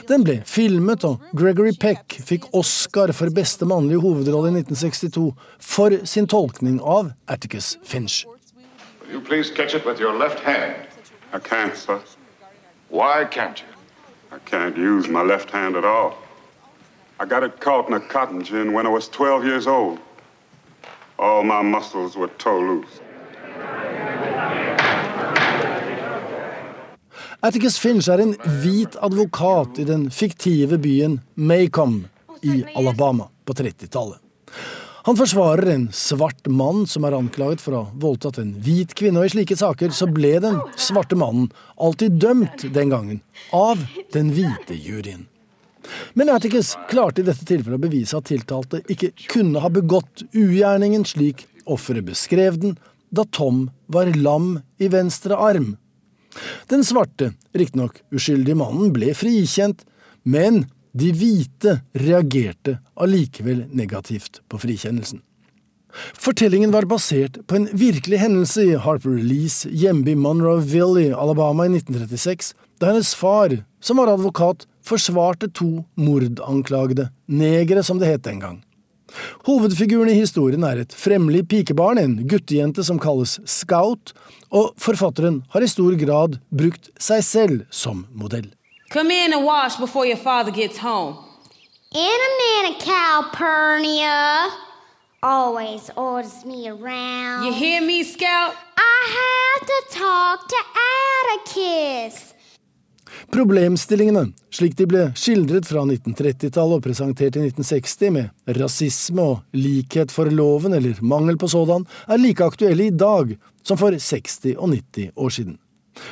Den ble filmet, og Gregory Peck fikk Oscar for beste mannlige hovedrolle i 1962 for sin tolkning av Atticus Finch. You please catch it with your left hand. I can't, sir. Why can't you? I can't use my left hand at all. I got it caught in a cotton gin when I was 12 years old. All my muscles were tore loose. Atticus Finch er en hvit advokat i den fiktive byen Maycomb i Alabama på 30-tallet. Han forsvarer en svart mann som er anklaget for å ha voldtatt en hvit kvinne, og i slike saker så ble den svarte mannen alltid dømt den gangen av den hvite juryen. Men Atticus klarte i dette tilfellet å bevise at tiltalte ikke kunne ha begått ugjerningen slik offeret beskrev den, da Tom var lam i venstre arm. Den svarte, riktignok uskyldige mannen ble frikjent, men de hvite reagerte allikevel negativt på frikjennelsen. Fortellingen var basert på en virkelig hendelse i Harper Lees hjemby Monroeville i Alabama i 1936, da hennes far, som var advokat, forsvarte to mordanklagede, negere som det het den gang. Hovedfiguren i historien er et fremmelig pikebarn, en guttejente som kalles Scout, og forfatteren har i stor grad brukt seg selv som modell. Come in and wash before your father gets home. Internet Calpurnia always orders me around. You hear me, Scout? I have to talk to Atticus. Problemstillingene, slik de ble skildret fra 1930-tallet og presentert i 1960, med rasisme og likhet for loven eller mangel på sådan, er like aktuelle i dag som for 60 og 90 år siden.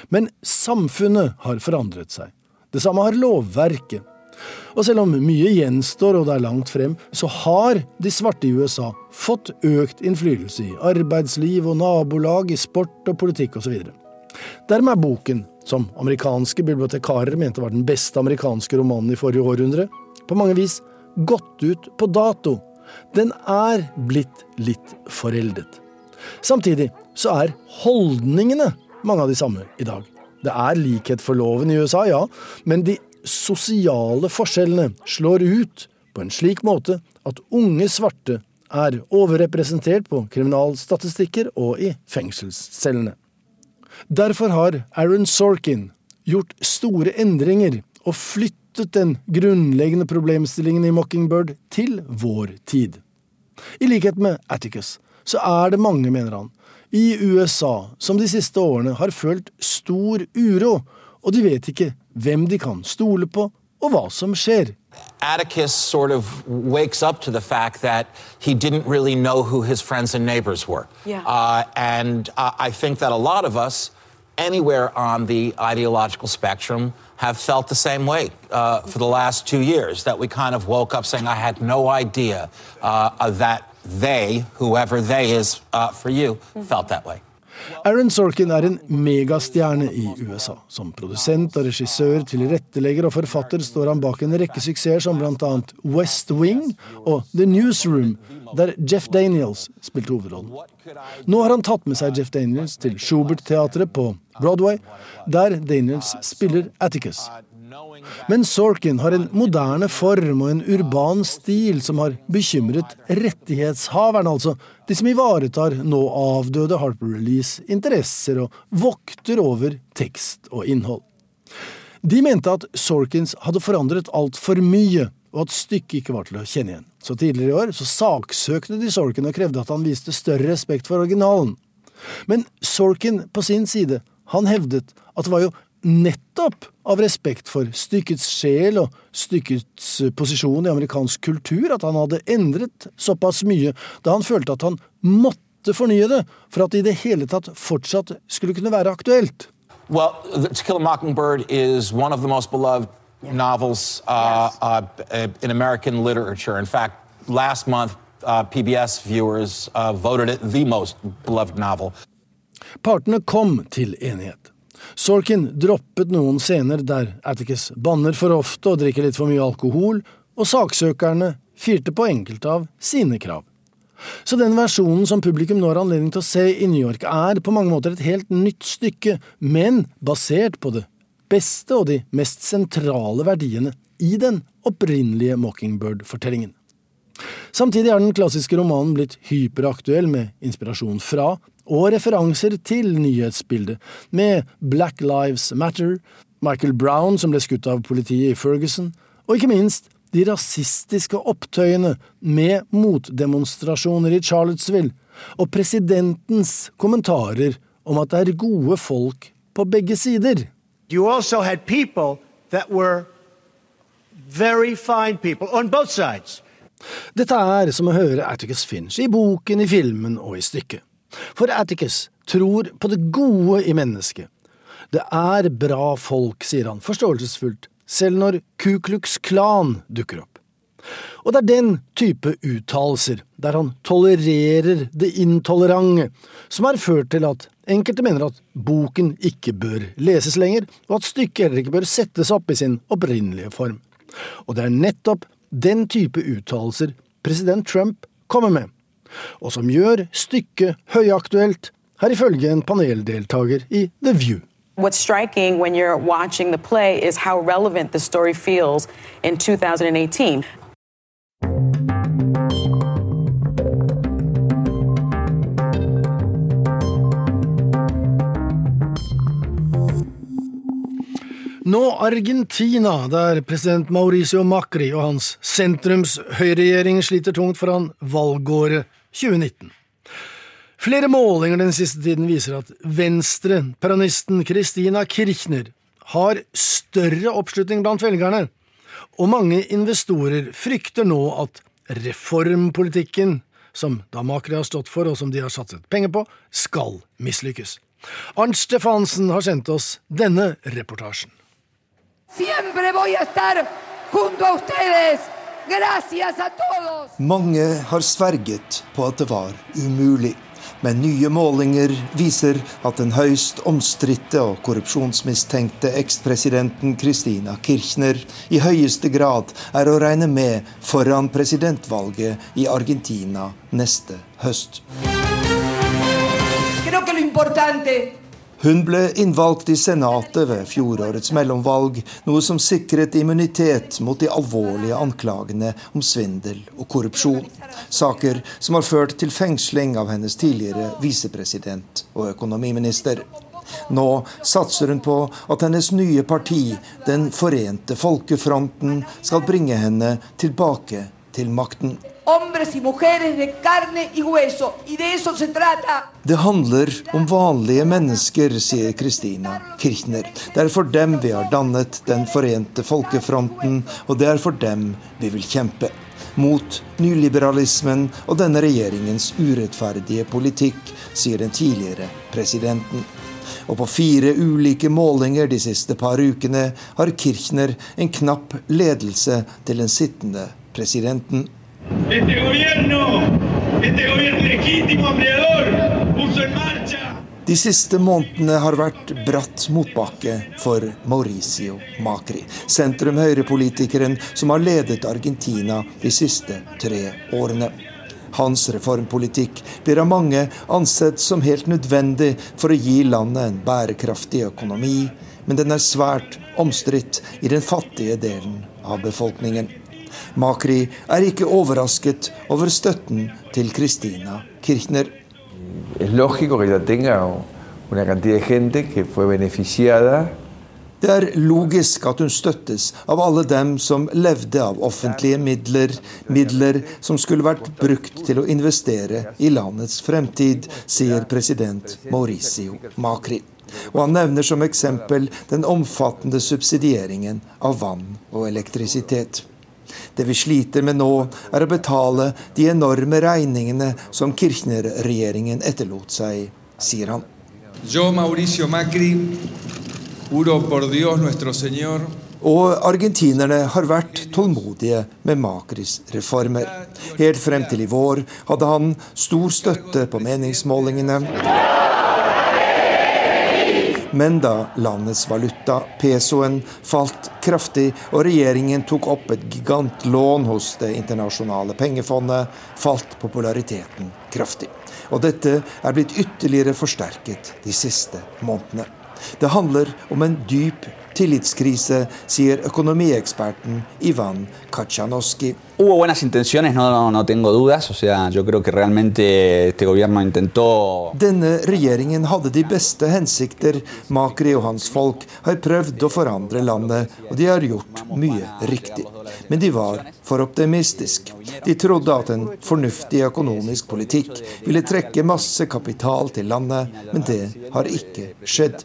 Men samfunnet har forandret seg. Det samme har lovverket. Og selv om mye gjenstår og det er langt frem, så har de svarte i USA fått økt innflytelse i arbeidsliv og nabolag, i sport og politikk osv. Dermed er boken, som amerikanske bibliotekarer mente var den beste amerikanske romanen i forrige århundre, på mange vis gått ut på dato. Den er blitt litt foreldet. Samtidig så er holdningene mange av de samme i dag. Det er likhet for loven i USA, ja, men de sosiale forskjellene slår ut på en slik måte at unge svarte er overrepresentert på kriminalstatistikker og i fengselscellene. Derfor har Aaron Sorkin gjort store endringer og flyttet den grunnleggende problemstillingen i Mockingbird til vår tid. I likhet med Atticus så er det mange, mener han, i USA som de siste årene har følt stor uro, og de vet ikke hvem de kan stole på, og hva som skjer. Atticus sort of wakes up to the fact that he didn't really know who his friends and neighbors were. Yeah. Uh, and uh, I think that a lot of us, anywhere on the ideological spectrum, have felt the same way uh, for the last two years. That we kind of woke up saying, I had no idea uh, that they, whoever they is uh, for you, felt that way. Aaron Sorkin er en megastjerne i USA. Som produsent og regissør, tilrettelegger og forfatter står han bak en rekke suksesser som bl.a. West Wing og The Newsroom, der Jeff Daniels spilte hovedrollen. Nå har han tatt med seg Jeff Daniels til Schubert-teatret på Broadway, der Daniels spiller Atticus. Men Sorkin har en moderne form og en urban stil som har bekymret rettighetshaverne, altså de som ivaretar nå avdøde Harper Release interesser og vokter over tekst og innhold. De mente at Sorkins hadde forandret altfor mye, og at stykket ikke var til å kjenne igjen. Så tidligere i år så saksøkte de Sorkin og krevde at han viste større respekt for originalen. Men Sorkin på sin side, han hevdet at det var jo nettopp av respekt for stykkets sjel og stykkets posisjon i amerikansk kultur at han hadde endret såpass mye da han følte at han måtte fornye det for at det i det hele tatt fortsatt skulle kunne være aktuelt. Well, To Kill a Mockingbird is one of the most beloved novels uh, uh, in American literature. In fact, last month, uh, PBS viewers uh, voted it the most beloved novel. Partene kom til enighet. Sorkin droppet noen scener der Atticus banner for ofte og drikker litt for mye alkohol, og saksøkerne firte på enkelte av sine krav. Så den versjonen som publikum nå har anledning til å se i New York, er på mange måter et helt nytt stykke, men basert på det beste og de mest sentrale verdiene i den opprinnelige Mockingbird-fortellingen. Samtidig er den klassiske romanen blitt hyperaktuell med inspirasjon fra og referanser til nyhetsbildet, med Black Lives Matter, Michael Brown som ble skutt av politiet i Ferguson, og ikke minst de rasistiske opptøyene med motdemonstrasjoner i Charlottesville, og presidentens kommentarer om at det er gode folk på begge sider. you also had people that were very fine people on both sides. Dette er som å høre Atticus Finch i boken, i filmen og i stykket. For Atticus tror på det gode i mennesket. Det er bra folk, sier han forståelsesfullt, selv når Ku Klux Klan dukker opp. Og det er den type uttalelser, der han tolererer det intolerante, som har ført til at enkelte mener at boken ikke bør leses lenger, og at stykket heller ikke bør settes opp i sin opprinnelige form. Og det er nettopp den type uttalelser president Trump kommer med, og som gjør stykket høyaktuelt, her ifølge en paneldeltaker i The View. What's striking when you're watching the play is how relevant the story feels in 2018. Nå Argentina, der president Mauricio Macri og hans sentrumshøyreregjering sliter tungt foran valgåret 2019. Flere målinger den siste tiden viser at venstre-peronisten Christina Kirchner har større oppslutning blant velgerne, og mange investorer frykter nå at reformpolitikken, som da Macri har stått for og som de har satset penger på, skal mislykkes. Arnt Stefansen har sendt oss denne reportasjen. Siempre voy a estar junto a ustedes. Mange har sverget på at det var umulig. Men nye målinger viser at den høyst omstridte og korrupsjonsmistenkte ekspresidenten Christina Kirchner i høyeste grad er å regne med foran presidentvalget i Argentina neste høst. Creo que lo importante Hun ble innvalgt i Senatet ved fjorårets mellomvalg, noe som sikret immunitet mot de alvorlige anklagene om svindel og korrupsjon. Saker som har ført til fengsling av hennes tidligere visepresident og økonomiminister. Nå satser hun på at hennes nye parti, Den forente folkefronten, skal bringe henne tilbake til makten. Hombres y mujeres de carne y hueso. Y de eso se trata. Det handler om vanlige mennesker, sier Kristina Kirchner. Det er for dem vi har dannet Den forente folkefronten, og det er for dem vi vil kjempe. Mot nyliberalismen og denne regjeringens urettferdige politikk, sier den tidligere presidenten. Og på fire ulike målinger de siste par ukene har Kirchner en knapp ledelse til den sittende presidenten. Este gobierno, este gobierno legítimo, ampliador, puso en marcha De siste månedene har vært bratt motbakke for Mauricio Macri, sentrum-høyre-politikeren som har ledet Argentina de siste tre årene. Hans reformpolitikk blir av mange ansett som helt nødvendig for å gi landet en bærekraftig økonomi, men den er svært omstridt i den fattige delen av befolkningen. Macri er ikke overrasket over støtten til Kristina Kirchner. Es lógico que ella tenga una cantidad de gente que fue beneficiada Det er logisk at hun støttes av alle dem som levde av offentlige midler, midler som skulle vært brukt til å investere i landets fremtid, sier president Mauricio Macri. Og han nevner som eksempel den omfattende subsidieringen av vann og elektrisitet. Det vi sliter med nå, er å betale de enorme regningene som Kirchner-regjeringen etterlot seg, sier han. Yo, Mauricio Macri, juro por Dios nuestro Señor Og argentinerne har vært tålmodige med Macris reformer. Helt frem til i vår hadde han stor støtte på meningsmålingene. Men da landets valuta, pesoen, falt kraftig og regjeringen tok opp et gigantlån hos Det internasjonale pengefondet, falt populariteten kraftig. Og dette er blitt ytterligere forsterket de siste månedene. Det handler om en dyp tillitskrise, sier økonomieksperten Ivan Kachanowski. Hubo buenas intenciones, no, no tengo dudas. O sea, yo creo que realmente este gobierno intentó Denne regjeringen hadde de beste hensikter. Macri og hans folk har prøvd å forandre landet, og de har gjort mye riktig. Men de var for optimistiske. De trodde at en fornuftig økonomisk politikk ville trekke masse kapital til landet, men det har ikke skjedd.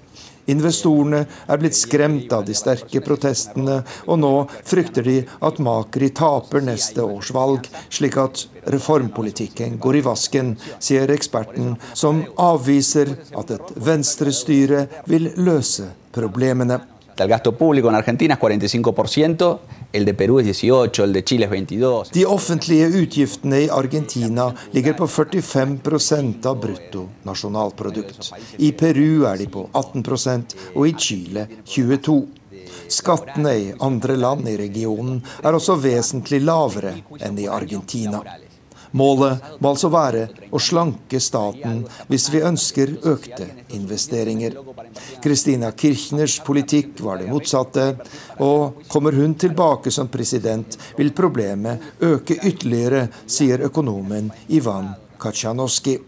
Investorene er blitt skremt av de sterke protestene, og nå frykter de at Makri taper neste års valg, slik at reformpolitikken går i vasken, sier eksperten, som avviser at et venstrestyre vil løse problemene. El gasto público en Argentina es 45%, el de Perú es 18%, el de Chile es 22%. De offentlige utgiftene i Argentina ligger på 45% av brutto nasjonalprodukt. I Peru er de på 18% og i Chile 22 Skattene i andre land i regionen er også vesentlig lavere enn i Argentina. Målet må altså være å slanke staten hvis vi ønsker økte investeringer. Kristina Kirchners politikk var det motsatte, og kommer hun tilbake som president, vil problemet øke ytterligere, sier økonomen Ivan Katsjanowski.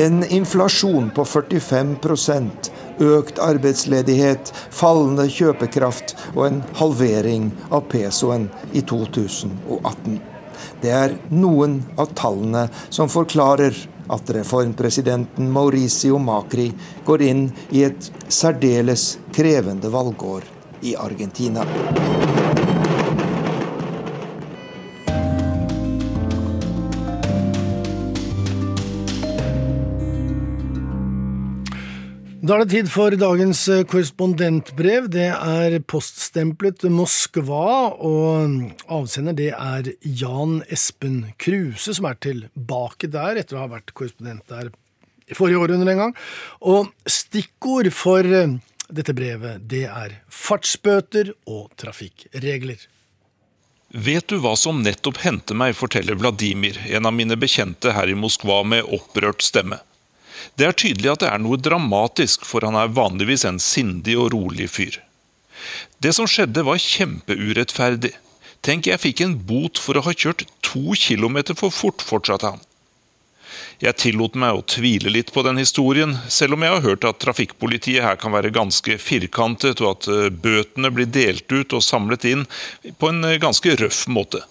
En inflasjon på 45 økt arbeidsledighet, fallende kjøpekraft og en halvering av pesoen i 2018. Det er noen av tallene som forklarer at reformpresidenten Mauricio Macri går inn i et særdeles krevende valgår i Argentina. Da er det tid for dagens eh, korrespondentbrev. Det er poststemplet Moskva, og avsender det er Jan Espen Kruse, som er tilbake der etter å ha vært korrespondent der i forrige århundre en gang. Og stikkord for eh, dette brevet, det er fartsbøter og trafikkregler. Vet du hva som nettopp hendte meg, forteller Vladimir, en av mine bekjente her i Moskva med opprørt stemme. Det er tydelig at det er noe dramatisk, for han er vanligvis en sindig og rolig fyr. Det som skjedde var kjempeurettferdig. Tenk, jeg fikk en bot for å ha kjørt to kilometer for fort, fortsatte han. Jeg tillot meg å tvile litt på den historien, selv om jeg har hørt at trafikkpolitiet her kan være ganske firkantet, og at eh, bøtene blir delt ut og samlet inn på en eh, ganske røff måte.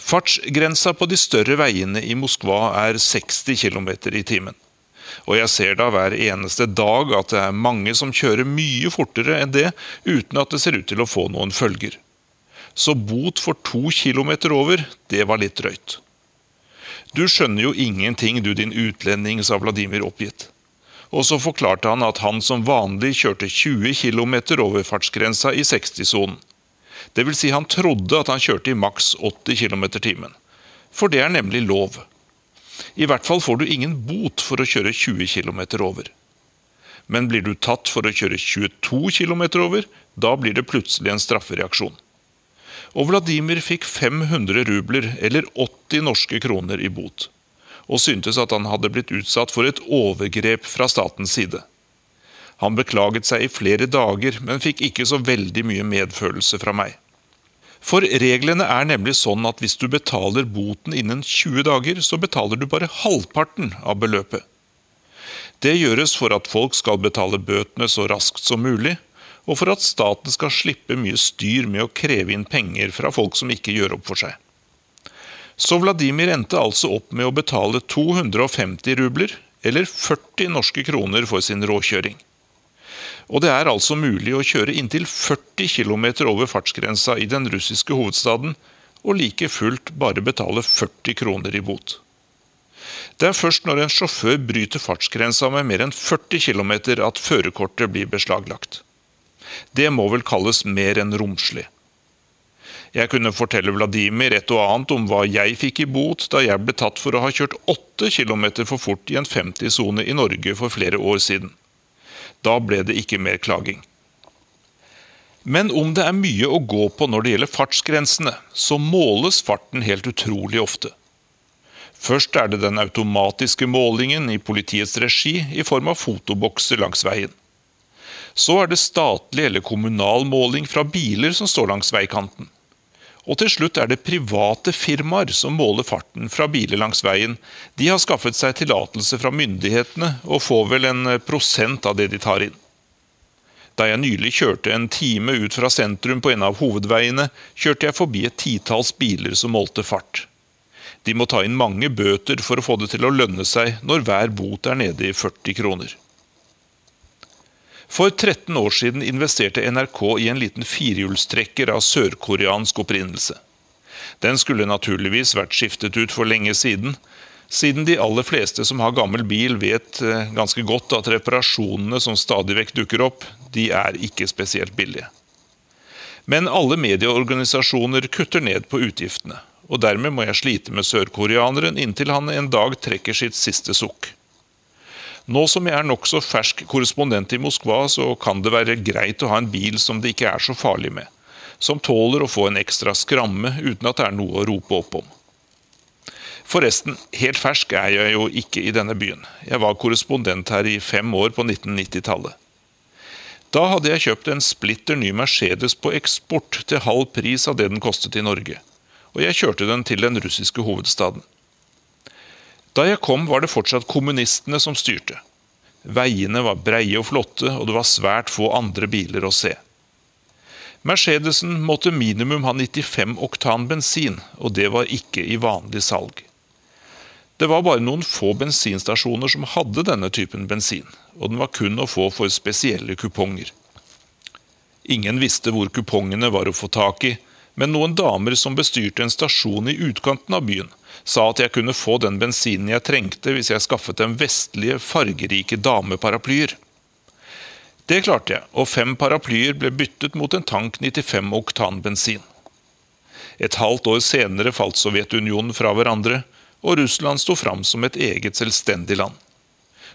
Fartsgrensa på de større veiene i Moskva er 60 km i timen. Og jeg ser da hver eneste dag at det er mange som kjører mye fortere enn det, uten at det ser ut til å få noen følger. Så bot for to kilometer over, det var litt drøyt. Du skjønner jo ingenting, du din utlending, sa Vladimir oppgitt. Og så forklarte han at han som vanlig kjørte 20 km over fartsgrensa i 60-sonen. Det vil si han trodde at han kjørte i maks 80 km timen. For det er nemlig lov. I hvert fall får du ingen bot for å kjøre 20 km over. Men blir du tatt for å kjøre 22 km over, da blir det plutselig en straffereaksjon. Og Vladimir fikk 500 rubler, eller 80 norske kroner, i bot. Og syntes at han hadde blitt utsatt for et overgrep fra statens side. Han beklaget seg i flere dager, men fikk ikke så veldig mye medfølelse fra meg. For reglene er nemlig sånn at hvis du betaler boten innen 20 dager, så betaler du bare halvparten av beløpet. Det gjøres for at folk skal betale bøtene så raskt som mulig, og for at staten skal slippe mye styr med å kreve inn penger fra folk som ikke gjør opp for seg. Så Vladimir endte altså opp med å betale 250 rubler, eller 40 norske kroner for sin råkjøring. Og det er altså mulig å kjøre inntil 40 km over fartsgrensa i den russiske hovedstaden, og like fullt bare betale 40 kroner i bot. Det er først når en sjåfør bryter fartsgrensa med mer enn 40 km at førerkortet blir beslaglagt. Det må vel kalles mer enn romslig. Jeg kunne fortelle Vladimir et og annet om hva jeg fikk i bot da jeg ble tatt for å ha kjørt 8 km for fort i en 50-sone i Norge for flere år siden. Da ble det ikke mer klaging. Men om det er mye å gå på når det gjelder fartsgrensene, så måles farten helt utrolig ofte. Først er det den automatiske målingen i politiets regi i form av fotobokser langs veien. Så er det statlig eller kommunal måling fra biler som står langs veikanten. Og til slutt er det private firmaer som måler farten fra biler langs veien. De har skaffet seg tillatelse fra myndighetene og får vel en prosent av det de tar inn. Da jeg nylig kjørte en time ut fra sentrum på en av hovedveiene, kjørte jeg forbi et titalls biler som målte fart. De må ta inn mange bøter for å få det til å lønne seg når hver bot er nede i 40 kroner. For 13 år siden investerte NRK i en liten firehjulstrekker av sørkoreansk opprinnelse. Den skulle naturligvis vært skiftet ut for lenge siden, siden de aller fleste som har gammel bil vet eh, ganske godt at reparasjonene som stadig vekk dukker opp, de er ikke spesielt billige. Men alle medieorganisasjoner kutter ned på utgiftene, og dermed må jeg slite med sørkoreaneren inntil han en dag trekker sitt siste sukk. Nå som jeg er nokså fersk korrespondent i Moskva, så kan det være greit å ha en bil som det ikke er så farlig med, som tåler å få en ekstra skramme uten at det er noe å rope opp om. Forresten, helt fersk er jeg jo ikke i denne byen. Jeg var korrespondent her i fem år på 1990-tallet. Da hadde jeg kjøpt en splitter ny Mercedes på eksport til halv pris av det den kostet i Norge og jeg kjørte den til den russiske hovedstaden. Da jeg kom, var det fortsatt kommunistene som styrte. Veiene var breie og flotte, og det var svært få andre biler å se. Mercedesen måtte minimum ha 95 oktan bensin, og det var ikke i vanlig salg. Det var bare noen få bensinstasjoner som hadde denne typen bensin, og den var kun å få for spesielle kuponger. Ingen visste hvor kupongene var å få tak i, men noen damer som bestyrte en stasjon i utkanten av byen, sa at jeg kunne få den bensinen jeg trengte hvis jeg skaffet dem vestlige, fargerike dameparaplyer. Det klarte jeg, og fem paraplyer ble byttet mot en tank 95 oktan bensin. Et halvt år senere falt Sovjetunionen fra hverandre, og Russland sto fram som et eget selvstendig land.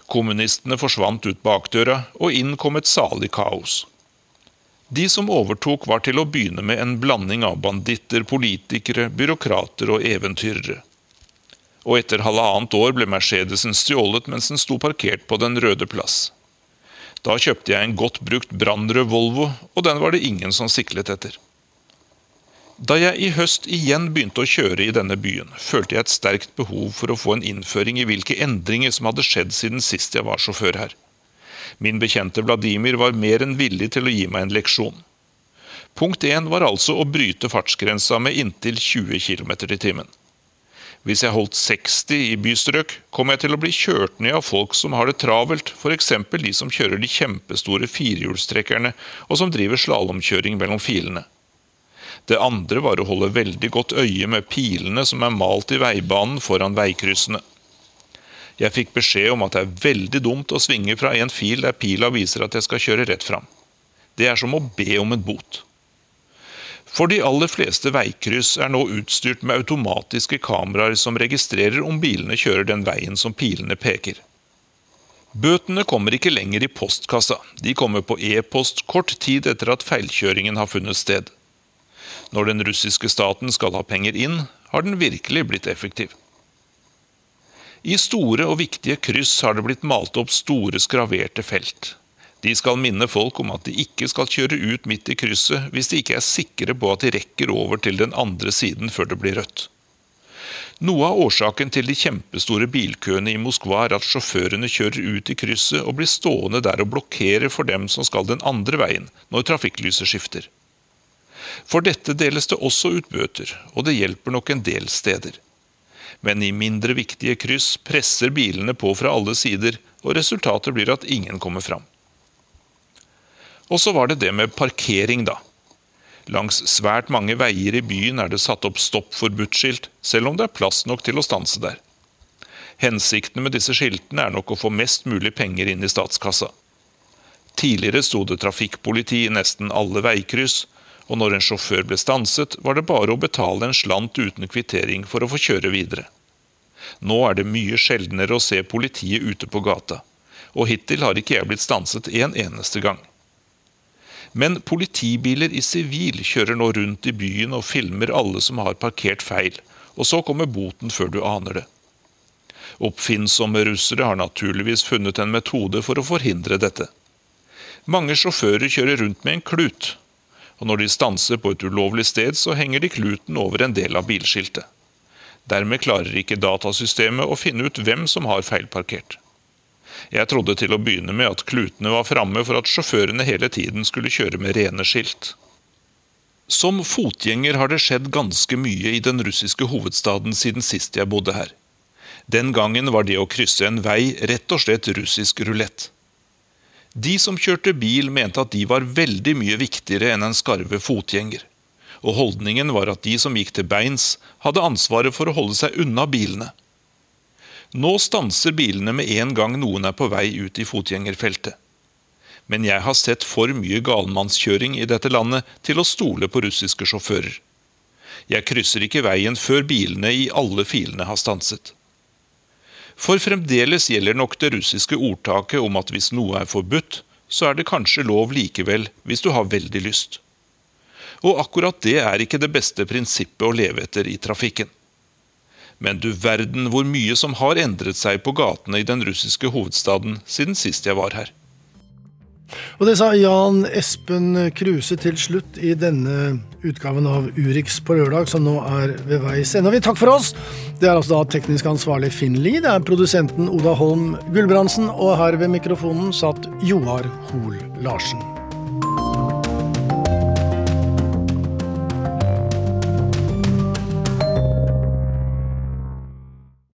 Kommunistene forsvant ut bakdøra, og inn kom et salig kaos. De som overtok, var til å begynne med en blanding av banditter, politikere, byråkrater og eventyrere. Og etter halvannet år ble Mercedesen stjålet mens den sto parkert på Den røde plass. Da kjøpte jeg en godt brukt brannrød Volvo, og den var det ingen som siklet etter. Da jeg i høst igjen begynte å kjøre i denne byen, følte jeg et sterkt behov for å få en innføring i hvilke endringer som hadde skjedd siden sist jeg var sjåfør her. Min bekjente Vladimir var mer enn villig til å gi meg en leksjon. Punkt 1 var altså å bryte fartsgrensa med inntil 20 km i timen. Hvis jeg holdt 60 i bystrøk, kom jeg til å bli kjørt ned av folk som har det travelt, f.eks. de som kjører de kjempestore firehjulstrekkerne, og som driver slalåmkjøring mellom filene. Det andre var å holde veldig godt øye med pilene som er malt i veibanen foran veikryssene. Jeg fikk beskjed om at det er veldig dumt å svinge fra en fil der pila viser at jeg skal kjøre rett fram. Det er som å be om en bot. For de aller fleste veikryss er nå utstyrt med automatiske kameraer som registrerer om bilene kjører den veien som pilene peker. Bøtene kommer ikke lenger i postkassa, de kommer på e-post kort tid etter at feilkjøringen har funnet sted. Når den russiske staten skal ha penger inn, har den virkelig blitt effektiv. I store og viktige kryss har det blitt malt opp store skraverte felt. De skal minne folk om at de ikke skal kjøre ut midt i krysset hvis de ikke er sikre på at de rekker over til den andre siden før det blir rødt. Noe av årsaken til de kjempestore bilkøene i Moskva er at sjåførene kjører ut i krysset og blir stående der og blokkerer for dem som skal den andre veien når trafikklyset skifter. For dette deles det også ut bøter, og det hjelper nok en del steder men i mindre viktige kryss presser bilene på fra alle sider, og resultatet blir at ingen kommer fram. Og så var det det med parkering, da. Langs svært mange veier i byen er det satt opp stopp forbudt-skilt, selv om det er plass nok til å stanse der. Hensikten med disse skiltene er nok å få mest mulig penger inn i statskassa. Tidligere sto det trafikkpoliti i nesten alle veikryss, og når en sjåfør ble stanset, var det bare å betale en slant uten kvittering for å få kjøre videre. Nå er det mye sjeldnere å se politiet ute på gata, og hittil har ikke jeg blitt stanset en eneste gang. Men politibiler i sivil kjører nå rundt i byen og filmer alle som har parkert feil, og så kommer boten før du aner det. Oppfinnsomme russere har naturligvis funnet en metode for å forhindre dette. Mange sjåfører kjører rundt med en klut, og når de stanser på et ulovlig sted, så henger de kluten over en del av bilskiltet. Dermed klarer ikke datasystemet å finne ut hvem som har feilparkert. Jeg trodde til å begynne med at klutene var framme for at sjåførene hele tiden skulle kjøre med rene skilt. Som fotgjenger har det skjedd ganske mye i den russiske hovedstaden siden sist jeg bodde her. Den gangen var det å krysse en vei rett og slett russisk rulett. De som kjørte bil, mente at de var veldig mye viktigere enn en skarve fotgjenger. Og holdningen var at de som gikk til beins, hadde ansvaret for å holde seg unna bilene. Nå stanser bilene med en gang noen er på vei ut i fotgjengerfeltet. Men jeg har sett for mye galmannskjøring i dette landet til å stole på russiske sjåfører. Jeg krysser ikke veien før bilene i alle filene har stanset. For fremdeles gjelder nok det russiske ordtaket om at hvis noe er forbudt, så er det kanskje lov likevel hvis du har veldig lyst. Og akkurat det er ikke det beste prinsippet å leve etter i trafikken. Men du verden hvor mye som har endret seg på gatene i den russiske hovedstaden siden sist jeg var her. Og det sa Jan Espen Kruse til slutt i denne utgaven av Urix på lørdag, som nå er ved veis ende. Vi takker for oss. Det er altså da teknisk ansvarlig Finn Lie, det er produsenten Oda Holm Gulbrandsen, og her ved mikrofonen satt Joar Hoel Larsen.